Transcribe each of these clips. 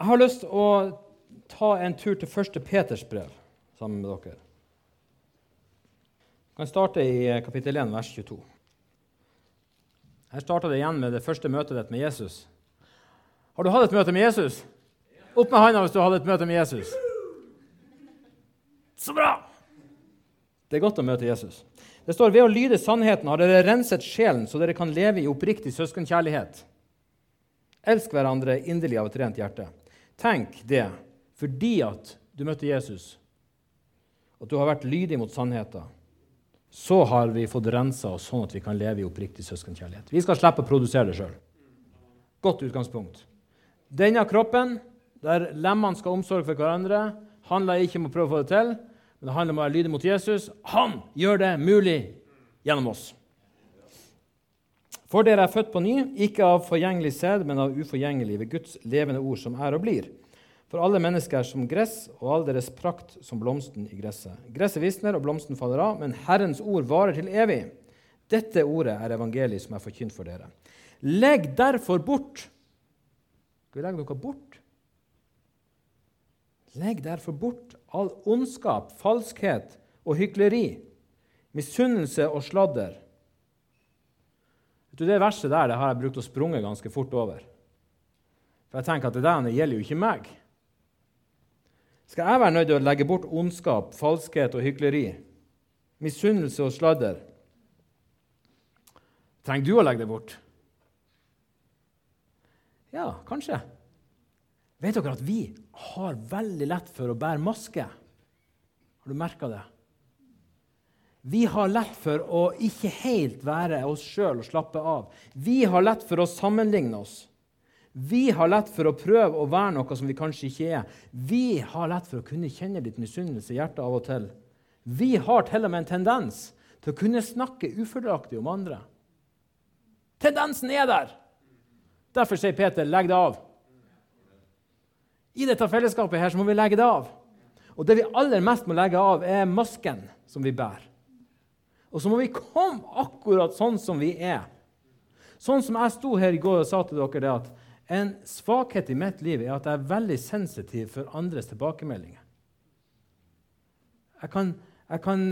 Jeg har lyst til å ta en tur til første Peters brev sammen med dere. Vi kan starte i eh, kapittel 1, vers 22. Her starter det igjen med det første møtet ditt med Jesus. Har du hatt et møte med Jesus? Opp med hånda hvis du har hatt et møte med Jesus. Så bra! Det er godt å møte Jesus. Det står ved å lyde sannheten har dere renset sjelen, så dere kan leve i oppriktig søskenkjærlighet. Elsk hverandre inderlig av et rent hjerte. Tenk det fordi at du møtte Jesus, at du har vært lydig mot sannheten. Så har vi fått rensa oss sånn at vi kan leve i oppriktig søskenkjærlighet. Vi skal slippe å produsere det sjøl. Godt utgangspunkt. Denne kroppen, der lemmene skal ha omsorg for hverandre, handler ikke om å prøve å få det til, men det handler om å være lydig mot Jesus. Han gjør det mulig gjennom oss. For dere er født på ny, ikke av forgjengelig sæd, men av uforgjengelig ved Guds levende ord, som er og blir. For alle mennesker er som gress, og all deres prakt som blomsten i gresset. Gresset visner, og blomsten faller av, men Herrens ord varer til evig. Dette ordet er evangeliet som er forkynt for dere. Legg derfor bort Skal vi legge noe bort? Legg derfor bort all ondskap, falskhet og hykleri, misunnelse og sladder. Du, det verset der det har jeg brukt å sprunge ganske fort over. For jeg tenker at det der gjelder jo ikke meg. Skal jeg være nødt til å legge bort ondskap, falskhet og hykleri, misunnelse og sladder? Trenger du å legge det bort? Ja, kanskje. Vet dere at vi har veldig lett for å bære maske? Har du merka det? Vi har lett for å ikke helt være oss sjøl og slappe av. Vi har lett for å sammenligne oss. Vi har lett for å prøve å være noe som vi kanskje ikke er. Vi har lett for å kunne kjenne litt misunnelse i hjertet av og til. Vi har til og med en tendens til å kunne snakke ufordelaktig om andre. Tendensen er der! Derfor sier Peter, legg det av. I dette fellesskapet her så må vi legge det av. Og det vi aller mest må legge av, er masken som vi bærer. Og så må vi komme akkurat sånn som vi er. Sånn som jeg sto her i går og sa til dere det at en svakhet i mitt liv er at jeg er veldig sensitiv for andres tilbakemeldinger. Jeg kan, jeg kan,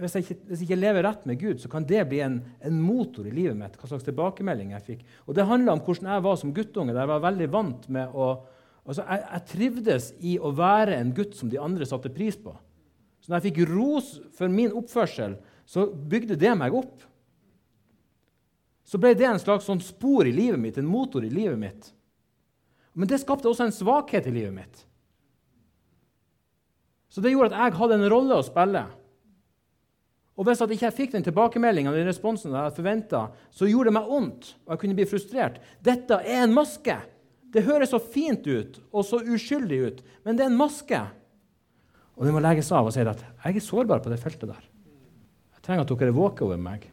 hvis, jeg ikke, hvis, jeg ikke, lever rett med Gud, så kan det bli en, en, motor i livet mitt. hva slags tilbakemelding jeg fikk. Og Det handler om hvordan jeg var som guttunge. der Jeg var veldig vant med å Altså, jeg, jeg, trivdes i å være en gutt som de andre satte pris på. Så når jeg fikk ros for min oppførsel, så bygde det meg opp. Så ble det en slags sånn spor i livet mitt, en motor i livet mitt. Men det skapte også en svakhet i livet mitt. Så det gjorde at jeg hadde en rolle å spille. Og hvis jeg ikke fikk den tilbakemeldinga den responsen jeg forventa, så gjorde det meg vondt, og jeg kunne bli frustrert. Dette er en maske. Det høres så fint ut og så uskyldig ut, men det er en maske. Og det må legges av og si at jeg er sårbar på det feltet der. Trenger at dere våker over meg.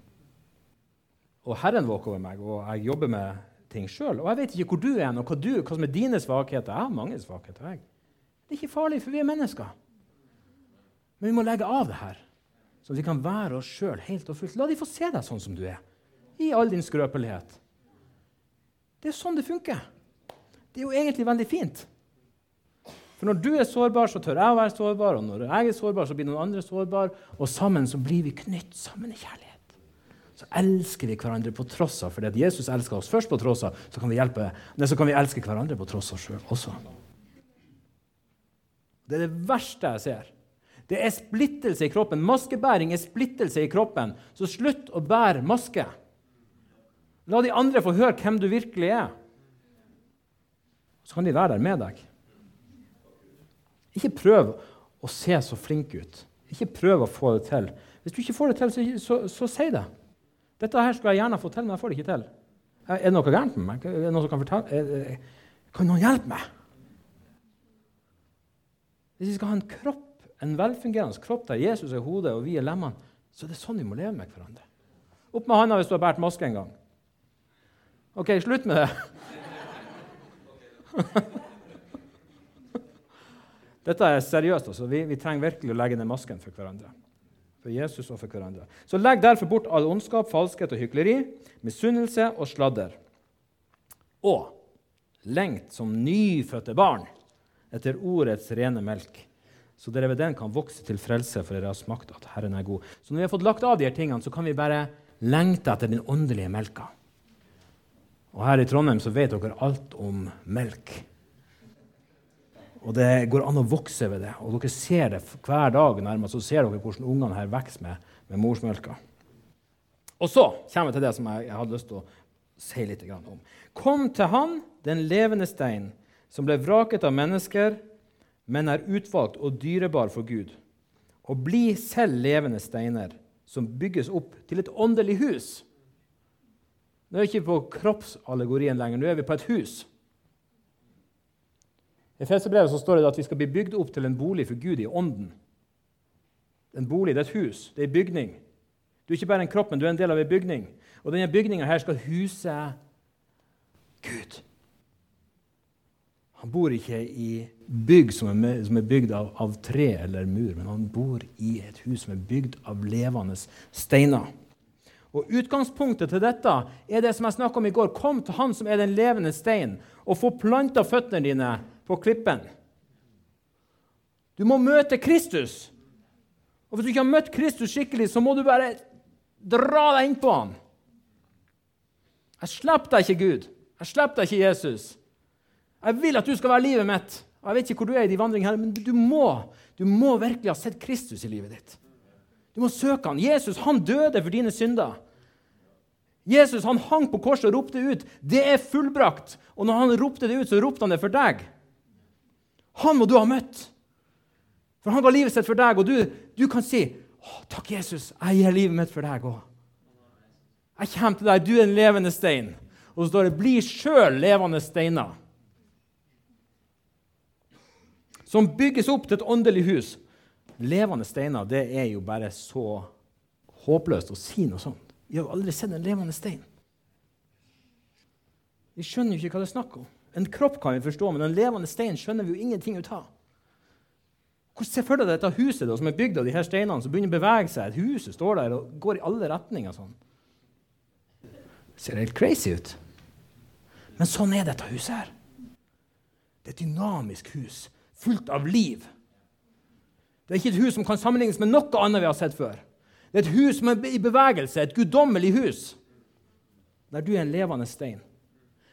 Og Herren våker over meg, og jeg jobber med ting sjøl. Og jeg vet ikke hvor du er, og hva, du, hva som er dine svakheter. Jeg har mange svakheter. jeg. Det er ikke farlig, for vi er mennesker. Men vi må legge av det her, så vi kan være oss sjøl helt og fullt. La de få se deg sånn som du er, i all din skrøpelighet. Det er sånn det funker. Det er jo egentlig veldig fint. For når du er sårbar, så tør jeg å være sårbar. Og når jeg er sårbar, så blir noen andre sårbar. Og sammen så blir vi knytt sammen i kjærlighet. Så elsker vi hverandre på tross av. Fordi at Jesus elsker oss først på tross av, så kan vi, hjelpe, nei, så kan vi elske hverandre på tross av sjøl også. Det er det verste jeg ser. Det er splittelse i kroppen. Maskebæring er splittelse i kroppen. Så slutt å bære maske. La de andre få høre hvem du virkelig er så kan de være der med deg. Ikke prøv å se så flink ut. Ikke prøv å få det til. Hvis du ikke får det til, så, så, så si det. Dette her skulle jeg gjerne få til, men jeg får det ikke til. Er det noe gærent med meg? Er det noen som Kan fortelle? Kan noen hjelpe meg? Hvis vi skal ha en kropp, en velfungerende kropp der Jesus er hodet og vi er lemmene, så er det sånn vi må leve med hverandre. Opp med hånda hvis du har båret maske en gang. OK, slutt med det. Dette er seriøst. altså. Vi, vi, trenger virkelig å legge ned masken for hverandre. For Jesus og for hverandre. Så legg derfor bort all ondskap, falskhet og hykleri, misunnelse og sladder. Og lengt som nyfødte barn etter ordets rene melk, så dere ved den kan vokse til frelse, for dere har smakt at Herren er god. Så når vi har fått lagt av de her tingene, så kan vi bare lengte etter den åndelige melka. Og her i Trondheim så vet dere alt om melk. Og det går an å vokse ved det. Og dere ser det hver dag nærmest, så ser dere hvordan ungene her vokser med, med morsmelka. Og så kommer vi til det som jeg, jeg hadde lyst til å si litt om. Kom til Han, den levende stein, som ble vraket av mennesker, men er utvalgt og dyrebar for Gud. Og bli selv levende steiner som bygges opp til et åndelig hus. Nå er vi ikke på kroppsallegorien lenger, nå er vi på et hus. I Efeserbrevet står det at vi skal bli bygd opp til en bolig for Gud i ånden. En bolig, det er et hus, det er en bygning. Du er ikke bare en kropp, men du er en del av en bygning. Og denne bygninga skal huse Gud. Han bor ikke i bygg som er, som er bygd av, av, tre eller mur, men han bor i et hus som er bygd av levende steiner. Og Utgangspunktet til dette er det som jeg snakka om i går. Kom til Han som er den levende stein, og få planta føttene dine på klippen. Du må møte Kristus. Og Hvis du ikke har møtt Kristus skikkelig, så må du bare dra deg innpå han. Jeg slipper deg ikke, Gud. Jeg slipper deg ikke, Jesus. Jeg vil at du skal være livet mitt. Jeg vet ikke hvor du er i de vandringene, men du må, du må virkelig ha sett Kristus i livet ditt. Du må søke han. Jesus han døde for dine synder. Jesus han hang på korset og ropte ut 'Det er fullbrakt'. Og når han ropte det ut, så ropte han det for deg. Han må du ha møtt. For han ga livet sitt for deg, og du, du kan si 'Takk, Jesus. Jeg gir livet mitt for deg òg'. Jeg kommer til deg. Du er en levende stein. Og så står det 'Bli sjøl levende steiner' som bygges opp til et åndelig hus. Levende steiner det er jo bare så håpløst å si noe sånt. Vi har aldri sett en levende stein. Vi skjønner jo ikke hva det er snakk om. En kropp kan vi forstå, men en levende stein skjønner vi jo ingenting ut av. Hvordan ser for deg dette huset da, som er bygd av de her steinene, som begynner å bevege seg? Et Huset står der og går i alle retninger. sånn. Det ser helt crazy ut. Men sånn er dette huset her. Det er et dynamisk hus fullt av liv. Det er ikke et hus som kan sammenlignes med noe annet vi har sett før. Det er et hus som er i bevegelse, et guddommelig hus, der du er en levende stein.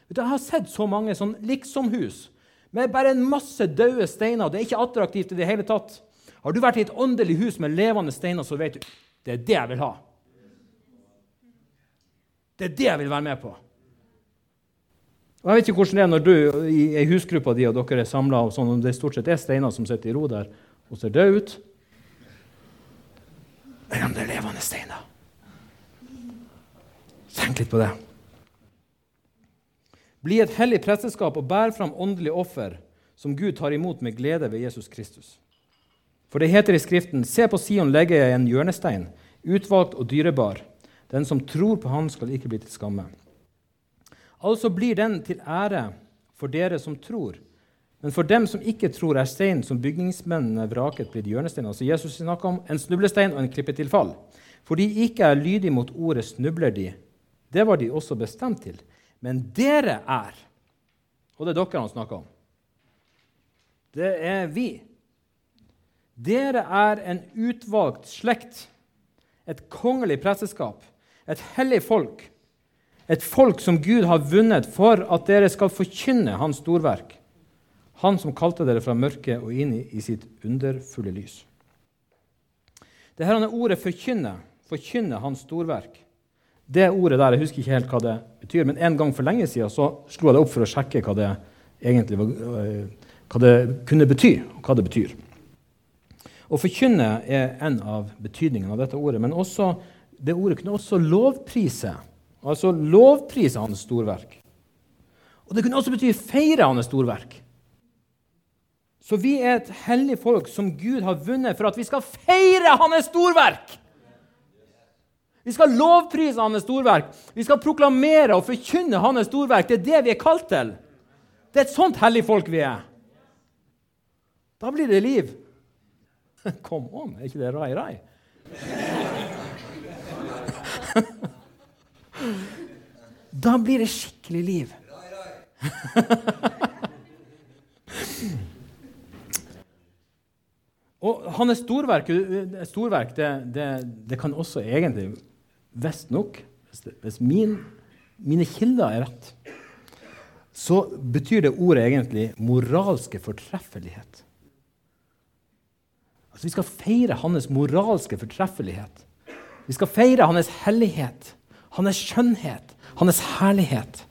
Jeg har sett så mange sånn liksomhus med bare en masse døde steiner. Det er ikke attraktivt i det hele tatt. Har du vært i et åndelig hus med levende steiner, så vet du det er det jeg vil ha. Det er det jeg vil være med på. Og Jeg vet ikke hvordan det er når du i husgruppa di og dere er samla, sånn, om det stort sett er steiner som sitter i ro der og ser døde ut. Eller om det er levende steiner. Tenk litt på det. Bli et hellig presteskap og bær fram åndelige offer som Gud tar imot med glede ved Jesus Kristus. For det heter i Skriften.: Se på Sion legger jeg en hjørnestein, utvalgt og dyrebar. Den som tror på Han, skal ikke bli til skamme. Altså blir den til ære for dere som tror. Men for dem som ikke tror, er steinen som bygningsmennene vraket, blitt hjørnestein. Altså Jesus snakker om en snublestein og en klippe til fall. For de ikke er lydige mot ordet, snubler de. Det var de også bestemt til. Men dere er Og det er dere han snakker om. Det er vi. Dere er en utvalgt slekt, et kongelig presteskap, et hellig folk et folk som Gud har vunnet for at dere skal forkynne Hans storverk. Han som kalte dere fra mørket og inn i sitt underfulle lys. Det her er ordet 'forkynne', forkynne Hans storverk. Det ordet der, Jeg husker ikke helt hva det betyr, men en gang for lenge siden så slo jeg det opp for å sjekke hva det egentlig øh, hva det kunne bety, og hva det betyr. Å forkynne er en av betydningene av dette ordet, men også, det ordet kunne også lovprise Altså lovprise hans storverk. Og Det kunne også bety feire hans storverk. Så vi er et hellig folk som Gud har vunnet for at vi skal feire hans storverk! Vi skal lovprise hans storverk. Vi skal proklamere og forkynne hans storverk. Det er det vi er kalt til. Det er et sånt hellig folk vi er. Da blir det liv. Kom on, er ikke det rai-rai? Da blir det skikkelig liv. Og hans storverk, storverk det, det, det, kan også egentlig, visstnok Hvis, hvis min, mine kilder er rett, så betyr det ordet egentlig moralske fortreffelighet. Altså, vi skal feire hans moralske fortreffelighet. Vi skal feire hans hellighet, hans skjønnhet, hans herlighet.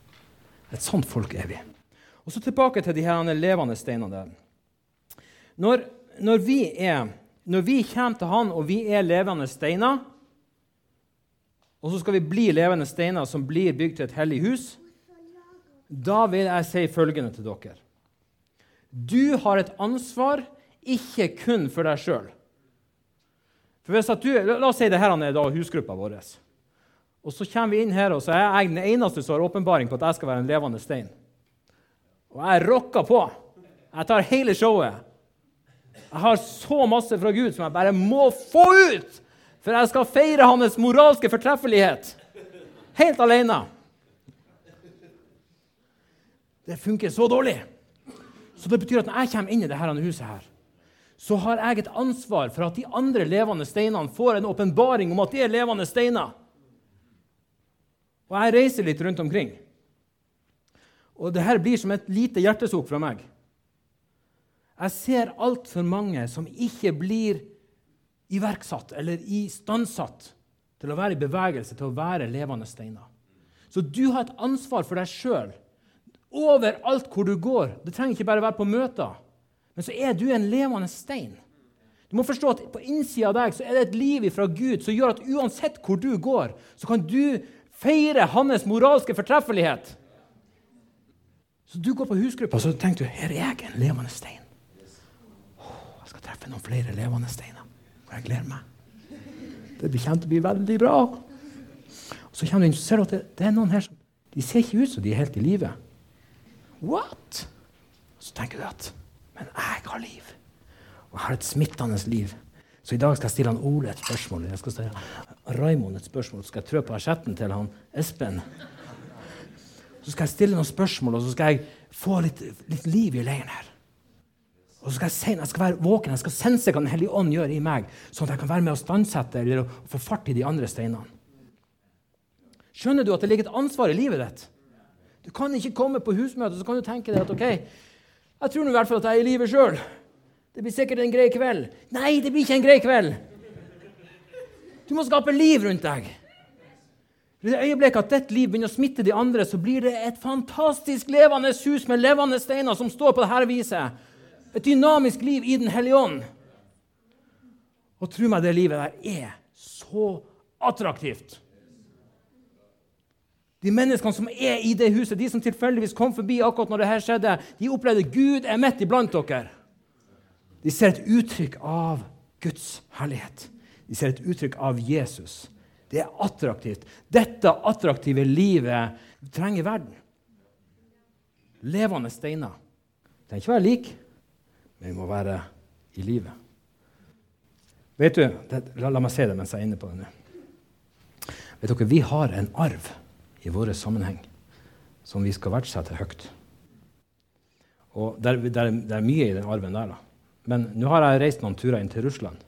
Et sånt folk er vi. Og så tilbake til de her levende steinene der. Når når vi, er, når vi kommer til Han, og vi er levende steiner, og så skal vi bli levende steiner som blir bygd til et hellig hus, da vil jeg si følgende til dere. Du har et ansvar ikke kun for deg sjøl. La oss si det her er husgruppa vår. Og Så kommer vi inn her, og så er jeg den eneste som har åpenbaring på at jeg skal være en levende stein. Og jeg rocker på. Jeg tar hele showet. Jeg har så masse fra Gud som jeg bare må få ut! For jeg skal feire hans moralske fortreffelighet. Helt alene. Det funker så dårlig. Så det betyr at når jeg kommer inn i dette huset, her, så har jeg et ansvar for at de andre levende steinene får en åpenbaring om at de er levende steiner. Og jeg reiser litt rundt omkring. Og det her blir som et lite hjertesukk fra meg. Jeg ser altfor mange som ikke blir iverksatt eller istandsatt til å være i bevegelse, til å være levende steiner. Så du har et ansvar for deg sjøl overalt hvor du går. Det trenger ikke bare være på møter, men så er du en levende stein. Du må forstå at På innsida av deg så er det et liv fra Gud som gjør at uansett hvor du går, så kan du feire hans moralske fortreffelighet. Så du går på husgruppa så tenker du, her er jeg en levende stein Jeg skal treffe noen flere levende steiner. Jeg gleder meg. Det kommer til å bli veldig bra. Og så kommer du inn, så ser du at det, det, er noen her som de ser ikke ut som de er helt i live. What? Så tenker du at Men jeg har liv. Og jeg har et smittende liv. Så i dag skal jeg stille han Ole et spørsmål. Jeg skal stille Raimond et spørsmål. Så skal jeg trø på asjetten til han Espen. Så skal jeg stille noen spørsmål, og så skal jeg få litt, litt liv i leiren her. Og så skal jeg, se, jeg skal være våken, jeg skal sense hva Den hellige ånd gjør i meg, sånn at jeg kan være med å standsette eller få fart i de andre steinene. Skjønner du at det ligger et ansvar i livet ditt? Du kan ikke komme på husmøte så kan du tenke deg at ok, jeg tror nå i hvert fall at jeg er i livet sjøl. Det blir sikkert en grei kveld. Nei, det blir ikke en grei kveld. Du må skape liv rundt deg. I det øyeblikket at ditt liv begynner å smitte de andre, så blir det et fantastisk levende hus med levende steiner som står på dette viset. Et dynamisk liv i Den hellige ånd. Og tro meg, det livet der er så attraktivt. De menneskene som er i det huset, de som tilfeldigvis kom forbi akkurat når det her skjedde, de opplevde Gud er midt iblant dere. De ser et uttrykk av Guds herlighet. De ser et uttrykk av Jesus. Det er attraktivt. Dette attraktive livet trenger verden. Levende steiner. Den trenger ikke være lik men vi må være i livet. Vet du, det, la, la, meg si det mens jeg er inne på det nå. Vet dere, Vi har en arv i vår sammenheng som vi skal verdsette høyt. Og det er, mye i den arven der. da. Men nå har jeg reist noen turer inn til Russland.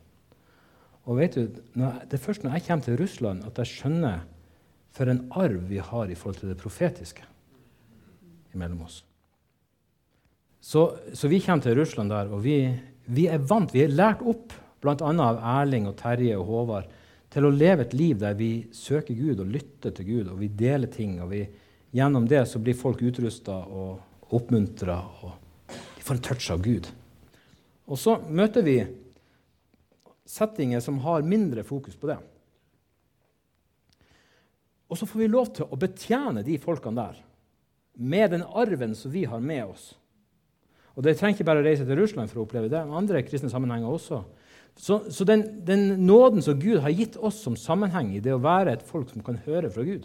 Og vet du, Det er først når jeg kommer til Russland, at jeg skjønner for en arv vi har i forhold til det profetiske imellom oss. Så, så, vi kommer til Russland der, og vi, vi, er vant, vi er lært opp, bl.a. av Erling og Terje og Håvard, til å leve et liv der vi søker Gud og lytter til Gud, og vi deler ting. og vi, Gjennom det så blir folk utrusta og oppmuntra, og de får en touch av Gud. Og så møter vi settinger som har mindre fokus på det. Og så får vi lov til å betjene de folkene der med den arven som vi har med oss. Og Det trenger ikke bare å reise til Russland for å oppleve det, men andre kristne sammenhenger også. Så, så den, den, nåden som Gud har gitt oss som sammenheng i det å være et folk som kan høre fra Gud,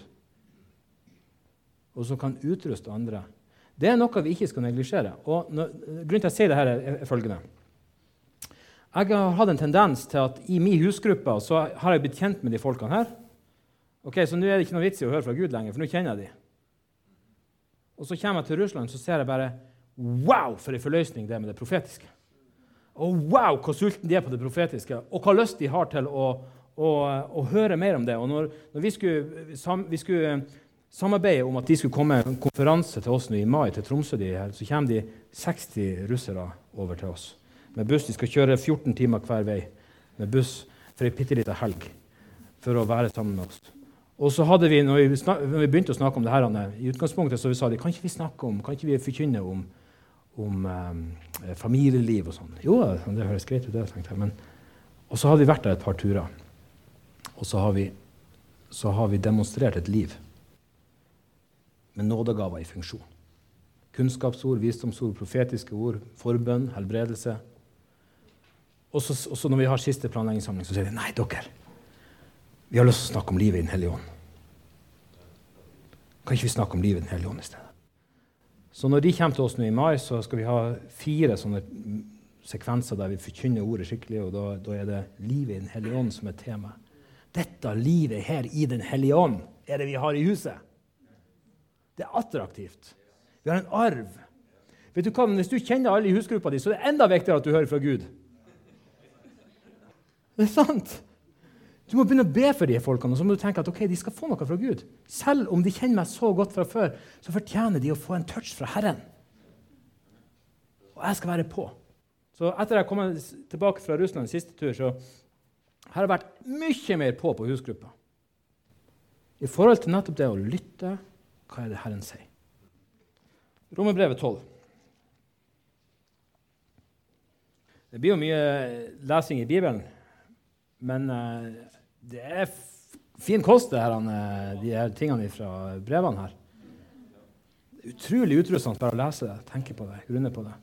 og som kan utruste andre, det er noe vi ikke skal neglisjere. Og når, grunnen til at jeg sier dette, er, er følgende. Jeg har hatt en tendens til at i min husgruppe så har jeg blitt kjent med de folkene her. Ok, Så nå er det ikke noe vits i å høre fra Gud lenger, for nå kjenner jeg de. Og så kommer jeg til Russland så ser jeg bare Wow, for en forløsning det er med det profetiske. Og wow, hvor sulten de er på det profetiske, og hva lyst de har til å, å, å høre mer om det. Og når, når vi, skulle, sam, vi, skulle, samarbeide om at de skulle komme en konferanse til oss nå i mai, til Tromsø, de her, så kommer de 60 russere over til oss med buss. De skal kjøre 14 timer hver vei med buss for ei bitte lita helg for å være sammen med oss. Og så hadde vi, når vi, når vi, begynte å snakke om det her, i utgangspunktet så vi sa de, kan ikke vi snakke om, kan ikke vi forkynne om om eh, familieliv og sånn. Jo, det høres greit ut, det, tenkte jeg. Men, og så har vi vært der et par turer. Og så har vi, så har vi demonstrert et liv med nådegaver i funksjon. Kunnskapsord, visdomsord, profetiske ord, forbønn, helbredelse. Og så når vi har siste planleggingssamling, så sier vi nei, dere, vi har lyst til å snakke om livet i Den hellige ånd. Kan ikke vi snakke om livet i Den hellige ånd i stedet? Så når de kommer til oss nå i mai, så skal vi ha fire sånne sekvenser der vi forkynner ordet skikkelig, og da, da er det livet i Den hellige ånd som er tema. Dette livet her i Den hellige ånd er det vi har i huset. Det er attraktivt. Vi har en arv. Vet du hva? Hvis du kjenner alle i husgruppa di, så er det enda viktigere at du hører fra Gud. Det er sant. Du må begynne å be for de folkene, og så må du tenke at okay, de skal få noe fra Gud. Selv om de kjenner meg så godt fra før, så fortjener de å få en touch fra Herren. Og jeg skal være på. Så etter jeg kom tilbake fra Russland siste tur, så har jeg vært mye mer på på husgruppa. I forhold til nettopp det å lytte. Hva er det Herren sier? Romerbrevet 12. Det blir jo mye lesing i Bibelen, men uh, det er fin kost, det her, eh, de her tingene fra brevene her. Er utrolig utrustende bare å lese det, tenke på det, grunne på det.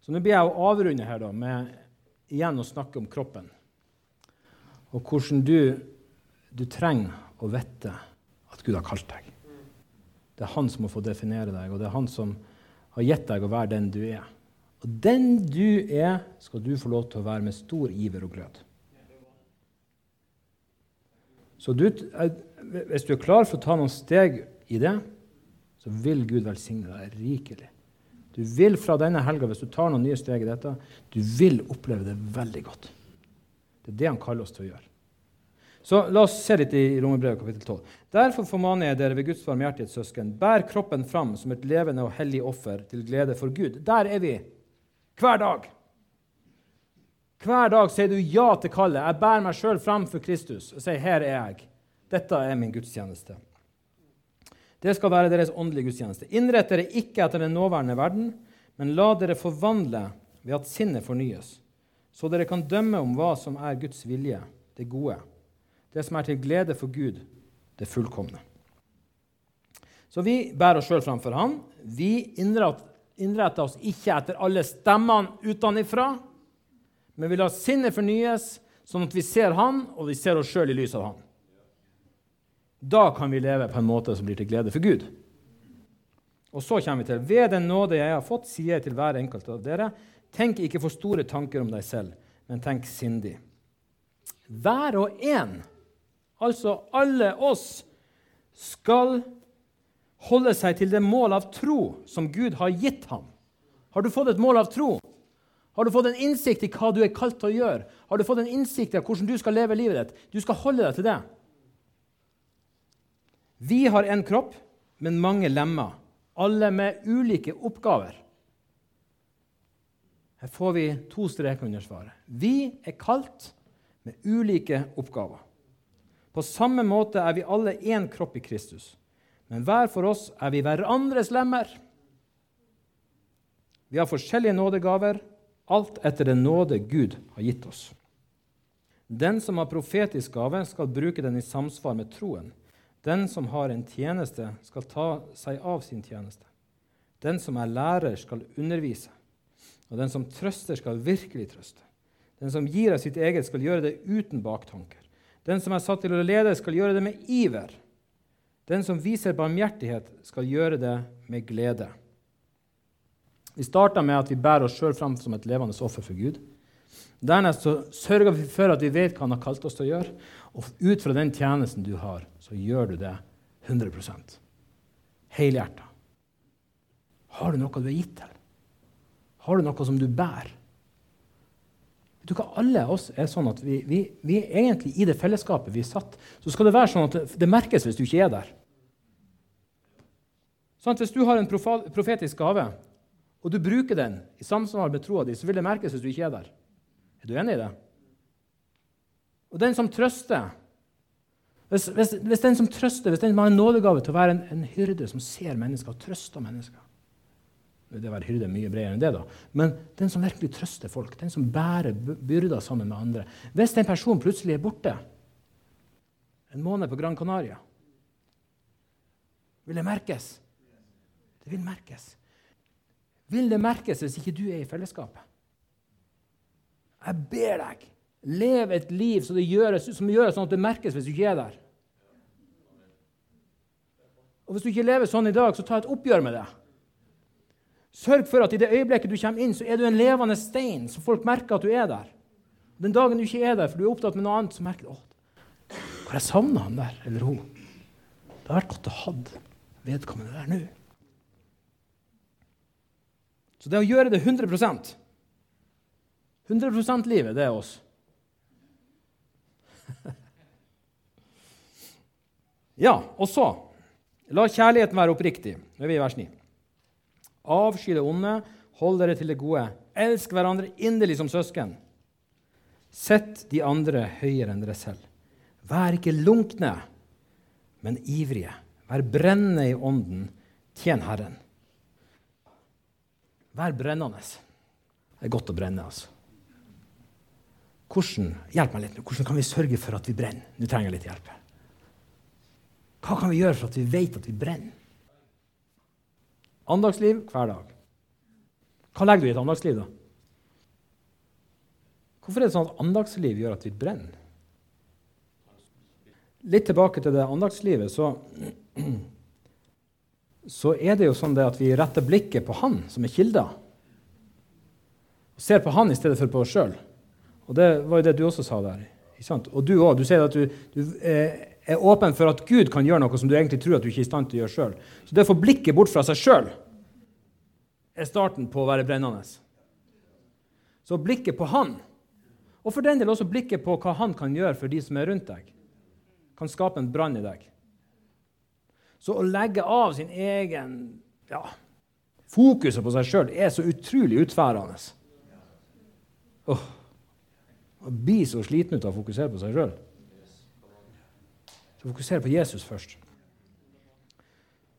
Så nå blir jeg å avrunde her da, med igjen å snakke om kroppen. Og hvordan du, du trenger å vite at Gud har kalt deg. Det er han som må få definere deg, og det er han som har gitt deg å være den du er. Og den du er, skal du få lov til å være med stor iver og glød. Så du, hvis du er klar for å ta noen steg i det, så vil Gud velsigne deg rikelig. Du vil fra denne helga, hvis du tar noen nye steg i dette, du vil oppleve det veldig godt. Det er det han kaller oss til å gjøre. Så La oss se litt i Romerbrevet kapittel 12. Derfor formaner jeg dere ved Guds barmhjertighet, søsken, bær kroppen fram som et levende og hellig offer til glede for Gud. Der er vi hver dag. Hver dag sier du ja til kallet. Jeg bærer meg sjøl fram for Kristus og sier 'Her er jeg'. Dette er min gudstjeneste. Det skal være deres åndelige gudstjeneste. Innrett dere ikke etter den nåværende verden, men la dere forvandle ved at sinnet fornyes, så dere kan dømme om hva som er Guds vilje, det gode, det som er til glede for Gud, det fullkomne. Så vi bærer oss sjøl framfor Han. Vi innretter oss ikke etter alle stemmene utenfra men vi lar sinnet fornyes, sånn at vi ser Han, og vi ser oss sjøl i lys av Han. Da kan vi leve på en måte som blir til glede for Gud. Og så kommer vi til Ved den nåde jeg har fått, sier jeg til hver enkelt av dere, tenk ikke for store tanker om deg selv, men tenk sindig. Hver og en, altså alle oss, skal holde seg til det mål av tro som Gud har gitt ham. Har du fått et mål av tro? Har du fått en innsikt i hva du er kalt til å gjøre? Har du fått en innsikt i hvordan du skal leve livet ditt? Du skal holde deg til det. Vi har én kropp, men mange lemmer, alle med ulike oppgaver. Her får vi to streker under svaret. Vi er kalt med ulike oppgaver. På samme måte er vi alle én kropp i Kristus, men hver for oss er vi hverandres lemmer. Vi har forskjellige nådegaver alt etter den nåde Gud har gitt oss. Den som har profetisk gave, skal bruke den i samsvar med troen. Den som har en tjeneste, skal ta seg av sin tjeneste. Den som er lærer, skal undervise. Og den som trøster, skal virkelig trøste. Den som gir av sitt eget, skal gjøre det uten baktanker. Den som er satt til å lede, skal gjøre det med iver. Den som viser barmhjertighet, skal gjøre det med glede. Vi starta med at vi bærer oss sjøl fram som et levende offer for Gud. Dernest så sørger vi for at vi vet hva han har kalt oss til å gjøre. Og ut fra den tjenesten du har, så gjør du det 100% helhjerta? Har du noe du er gitt til? Har du noe som du bærer? Vet du hva, Alle oss er sånn at vi, vi, vi er egentlig i det fellesskapet vi er satt. Så skal det være sånn at det, merkes hvis du ikke er der. Sånn Hvis du har en profetisk gave, og du bruker den i samsvar med troa di, så vil det merkes hvis du ikke er der. Er du enig i det? Og den som trøster hvis, hvis, hvis den som trøster, hvis den har en nådegave til å være en, en hyrde som ser mennesker og trøster mennesker det å være hyrde er mye bredere enn det, da. Men den som virkelig trøster folk, den som bærer byrder sammen med andre Hvis en person plutselig er borte en måned på Gran Canaria, vil det merkes? Det vil merkes. Vil det merkes hvis ikke du er i fellesskapet? Jeg ber deg, lev et liv som gjør, som gjøres sånn at det merkes hvis du ikke er der. Og Hvis du ikke lever sånn i dag, så ta et oppgjør med det. Sørg for at i det øyeblikket du kommer inn, så er du en levende stein, så folk merker at du er der. Den dagen du ikke er der, for du er opptatt med noe annet, så merker du at jeg savna han der eller hun. Det har vært godt å ha vedkommende der nå. Så det å gjøre det 100% 100 %-livet, det er oss. ja, og så La kjærligheten være oppriktig. Nå er vi i vers 9. Avsky det onde, hold dere til det gode. Elsk hverandre inderlig som søsken. Sett de andre høyere enn dere selv. Vær ikke lunkne, men ivrige. Vær brennende i ånden. Tjen Herren. Vær brennende. Det er godt å brenne, altså. Hvordan, hjelp meg litt nå. Hvordan kan vi sørge for at vi brenner? Nå trenger jeg litt hjelp. Hva kan vi gjøre for at vi vet at vi brenner? Andagsliv hver dag. Hva legger du i et andagsliv, da? Hvorfor er det sånn at andagsliv gjør at vi brenner? Litt tilbake til det andagslivet, så, så er det jo sånn det at vi retter blikket på Han som er kilda. Ser på Han i stedet for på oss sjøl. Og det var jo det du også sa der. Og du òg. Du sier at du, du eh, er åpen for at Gud kan gjøre noe som du egentlig tror at du ikke er i stand til å gjøre sjøl. Så det å få blikket bort fra seg sjøl er starten på å være brennende. Så blikket på Han, og for den del også blikket på hva Han kan gjøre for de som er rundt deg, kan skape en brann i deg. Så å legge av sin egen ja, Fokuset på seg sjøl er så utrolig utfærende. Oh, man blir så sliten ut av å fokusere på seg sjøl. Så fokuser på Jesus først.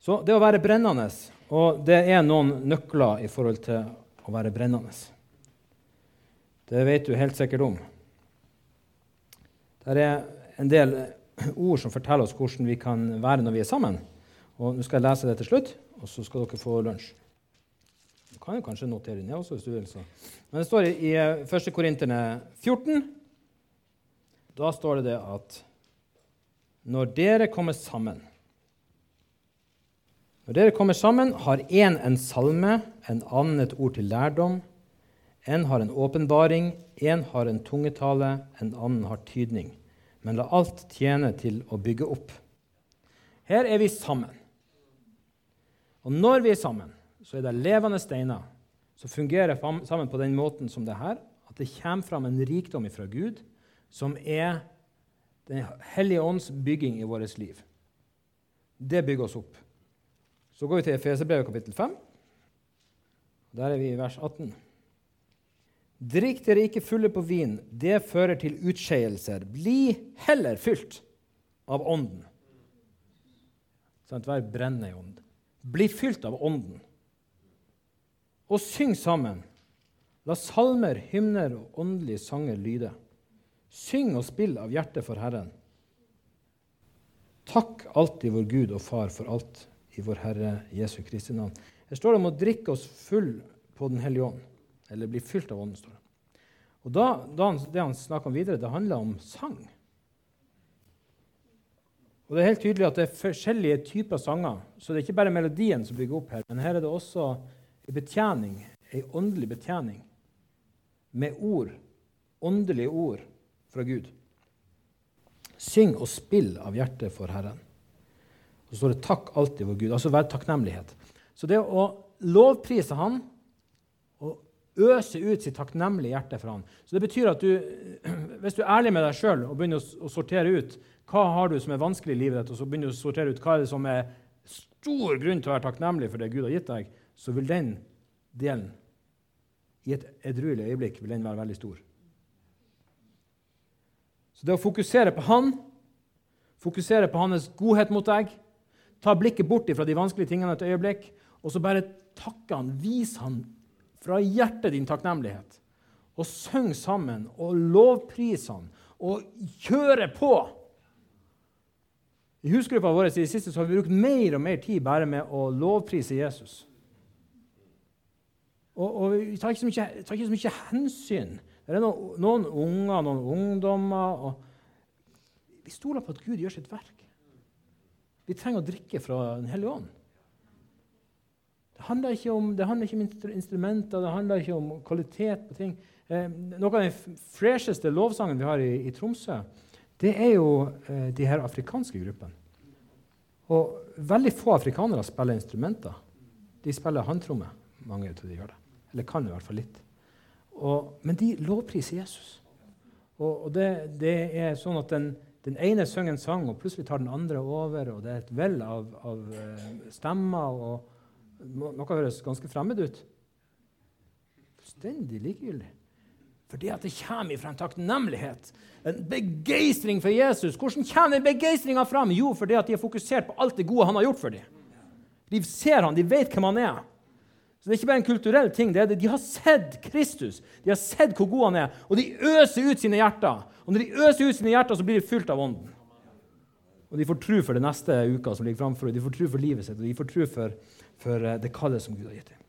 Så det å være brennende Og det er noen nøkler i forhold til å være brennende. Det vet du helt sikkert om. Det er en del ord som forteller oss hvordan vi kan være når vi er sammen. Og Nå skal jeg lese det til slutt, og så skal dere få lunsj. Du kan jo kanskje notere ned også hvis du vil. Så. Men det står i 1. Korinterne 14. Da står det det at når dere kommer sammen Når dere kommer sammen, har én en salme, en annen et ord til lærdom, en har en åpenbaring, en har en tungetale, en annen har tydning. Men la alt tjene til å bygge opp. Her er vi sammen. Og når vi er sammen, så er det levende steiner som fungerer sammen på den måten som det her, at det kommer fram en rikdom fra Gud som er den hellige ånds bygging i vårt liv. Det bygger oss opp. Så går vi til Efeserbrevet kapittel 5. Der er vi i vers 18. Drikk dere ikke fulle på vin, det fører til utskeielser. Bli heller fylt av Ånden. Sånn, vær brennende i ånden. Bli fylt av Ånden. Og syng sammen. La salmer, hymner og åndelige sanger lyde. Syng og spill av hjertet for Herren. Takk alltid vår Gud og Far for alt i vår Herre Jesu Kristi navn. Her står det om å drikke oss full på Den hellige ånd, eller bli fylt av Ånden. står det. Og da, da Det han snakker om videre, det handler om sang. Og Det er helt tydelig at det er forskjellige typer sanger, så det er ikke bare melodien som bygger opp her, men her er det også en betjening, en åndelig betjening, med ord, åndelige ord, fra Gud. Syng og spill av hjertet for Herren. Så står det 'takk alltid vår Gud'. Altså vær takknemlighet. Så det å lovprise Han øse ut sitt takknemlige hjerte for Han Så det betyr at du, hvis du er ærlig med deg sjøl og begynner å, sortere ut hva har du som er vanskelig i livet ditt, og så begynner du å sortere ut hva er det som er stor grunn til å være takknemlig for det Gud har gitt deg, så vil den delen i et edruelig øyeblikk vil den være veldig stor. Så det å fokusere på Han, fokusere på Hans godhet mot deg, ta blikket bort fra de vanskelige tingene et øyeblikk, og så bare takke Han, vise Han fra hjertet din takknemlighet. Og syng sammen og lovpris Han og kjøre på. I husgruppa vår i det siste har vi brukt mer og mer tid bare med å lovprise Jesus. Og, og vi tar ikke, mye, tar ikke, så mye, hensyn det er noen, noen unger, noen ungdommer Vi stoler på at Gud gjør sitt verk. Vi trenger å drikke fra Den hellige ånd. Handler om, det handler ikke om instrumenter, det handler ikke om kvalitet på ting. Eh, noe av den fresheste lovsangen vi har i, i Tromsø, det er jo eh, de her afrikanske gruppene. Og veldig få afrikanere spiller instrumenter. De spiller håndtromme. Mange av de gjør det. Eller kan i hvert fall litt. Og, men de lovpriser Jesus. Og, og det, det, er sånn at den, den, ene synger en sang, og plutselig tar den andre over. og Det er et vell av, av uh, stemmer. og Noe høres ganske fremmed ut. Fullstendig likegyldig. Fordi at det kommer fra en takknemlighet, en begeistring for Jesus. Hvordan kommer begeistringa fram? Jo, fordi at de er fokusert på alt det gode han har gjort for dem. De ser han, de vet hvem han er. Så Det er ikke bare en kulturell ting. det er det. De har sett Kristus. De har sett hvor god han er, og de øser ut sine hjerter. Og når de øser ut sine hjerter, så blir de fylt av Ånden. Og de får tro for det neste uka som ligger framfor dem. De får tro for livet sitt, og de får tro for, for eh, det kallet som Gud har gitt dem.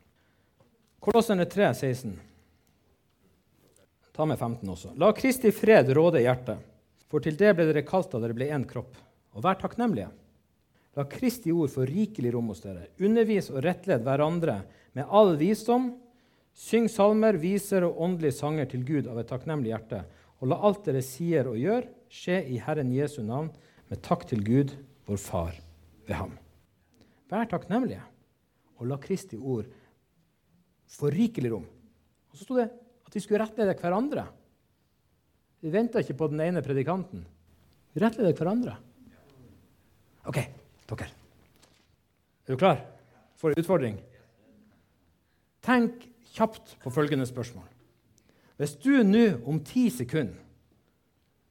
Kolosserne 3, 16. Ta med 15 også. La Kristi fred råde i hjertet, for til det ble dere kalt da dere ble én kropp. Og vær takknemlige. La Kristi ord få rikelig rom hos dere. Undervis og rettled hverandre med all visdom. Syng salmer, viser og åndelige sanger til Gud av et takknemlig hjerte. Og la alt dere sier og gjør, skje i Herren Jesu navn, med takk til Gud, vår Far, ved ham. Vær takknemlige, og la Kristi ord få rikelig rom. Og så sto det at vi skulle rettlede hverandre. Vi venta ikke på den ene predikanten. Vi rettleder hverandre. OK, dere. Er du klar for en utfordring? Tenk kjapt på følgende spørsmål. Hvis du nå om ti sekunder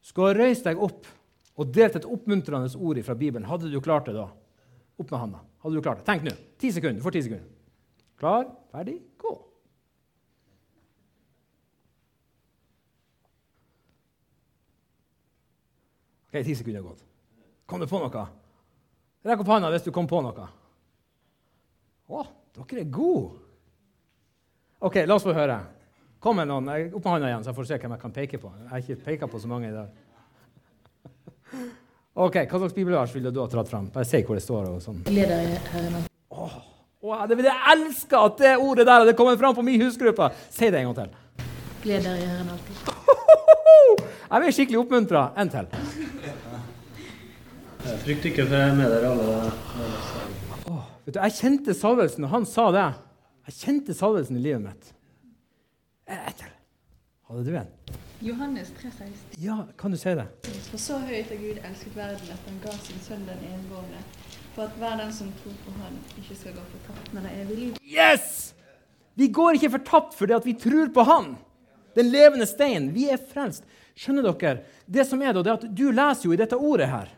skal reist deg opp og delt et oppmuntrende ord fra Bibelen, hadde du klart det da? Opp med handa. Hadde du klart det? Tenk nå. Ti sekunder. Du får ti sekunder. Klar, ferdig, gå. Ok, ti sekunder er gått. Kom du på noe? Rekk opp handa hvis du kom på noe. Å, dere er gode! OK, la oss få høre. Kom med noen. Opp med handa igjen, så jeg får se hvem jeg kan peke på. Jeg har ikke peka på så mange i dag. Ok, Hva slags bibelvers ville du ha dratt fram? Bare se hvor det står. og sånn. Oh, oh, det, jeg elsker at det ordet der hadde kommet fram på min husgruppe! Si det en gang til. Gled dere i Herren alltid. Jeg blir skikkelig oppmuntra. En til. Jeg frykter ikke, for jeg er med dere alle. Oh, vet du, jeg kjente salvelsen og han sa det. Jeg kjente salvelsen i livet mitt. En til. Hadde du en? Johannes 3,16. Ja, kan du si det? For så høyt har Gud elsket verden at han ga sin sønn den enbårne, for at hver den som tror på Han, ikke skal gå fortapt, men ha evig liv. Yes! Vi går ikke fortapt fordi at vi tror på Han. Den levende stein. Vi er frelst. Skjønner dere? Det som er da, det er at Du leser jo i dette ordet her.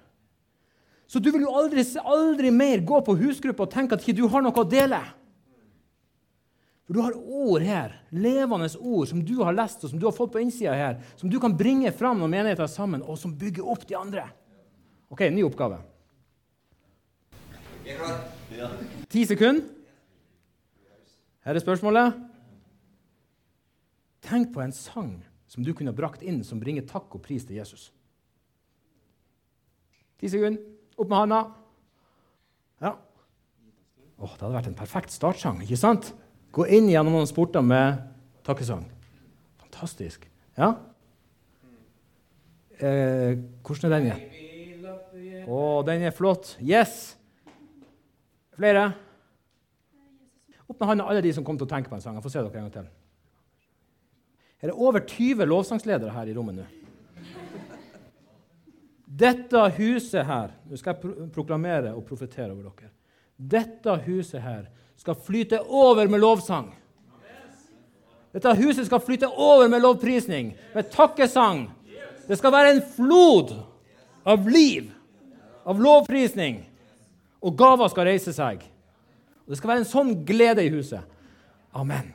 Så du vil jo aldri, aldri mer gå på husgruppa og tenke at ikke du har noe å dele. For du har ord her, levende ord, som du har lest og som du har fått på innsida her, som du kan bringe fram når menigheten er sammen, og som bygger opp de andre. OK, ny oppgave. Ti sekunder. Her er spørsmålet. Tenk på en sang som du kunne brakt inn, som bringer takk og pris til Jesus. Ti sekunder. Opp med handa. Ja. Åh, det hadde vært en perfekt startsang, ikke sant? Gå inn gjennom noen sporter med takkesang. Fantastisk. Ja? Eh, hvordan er den? Å, den er flott. Yes! Flere? Opp med hånda alle de som kom til å tenke på en sang. Jeg får se dere en gang til. Er det over 20 lovsangsledere her i rommet nå? Dette huset her Nå skal jeg proklamere og profetere over dere. Dette huset her skal flyte over med lovsang. Dette huset skal flyte over med lovprisning, med takkesang. Det skal være en flod av liv, av lovprisning. Og gaver skal reise seg. Og Det skal være en sånn glede i huset. Amen.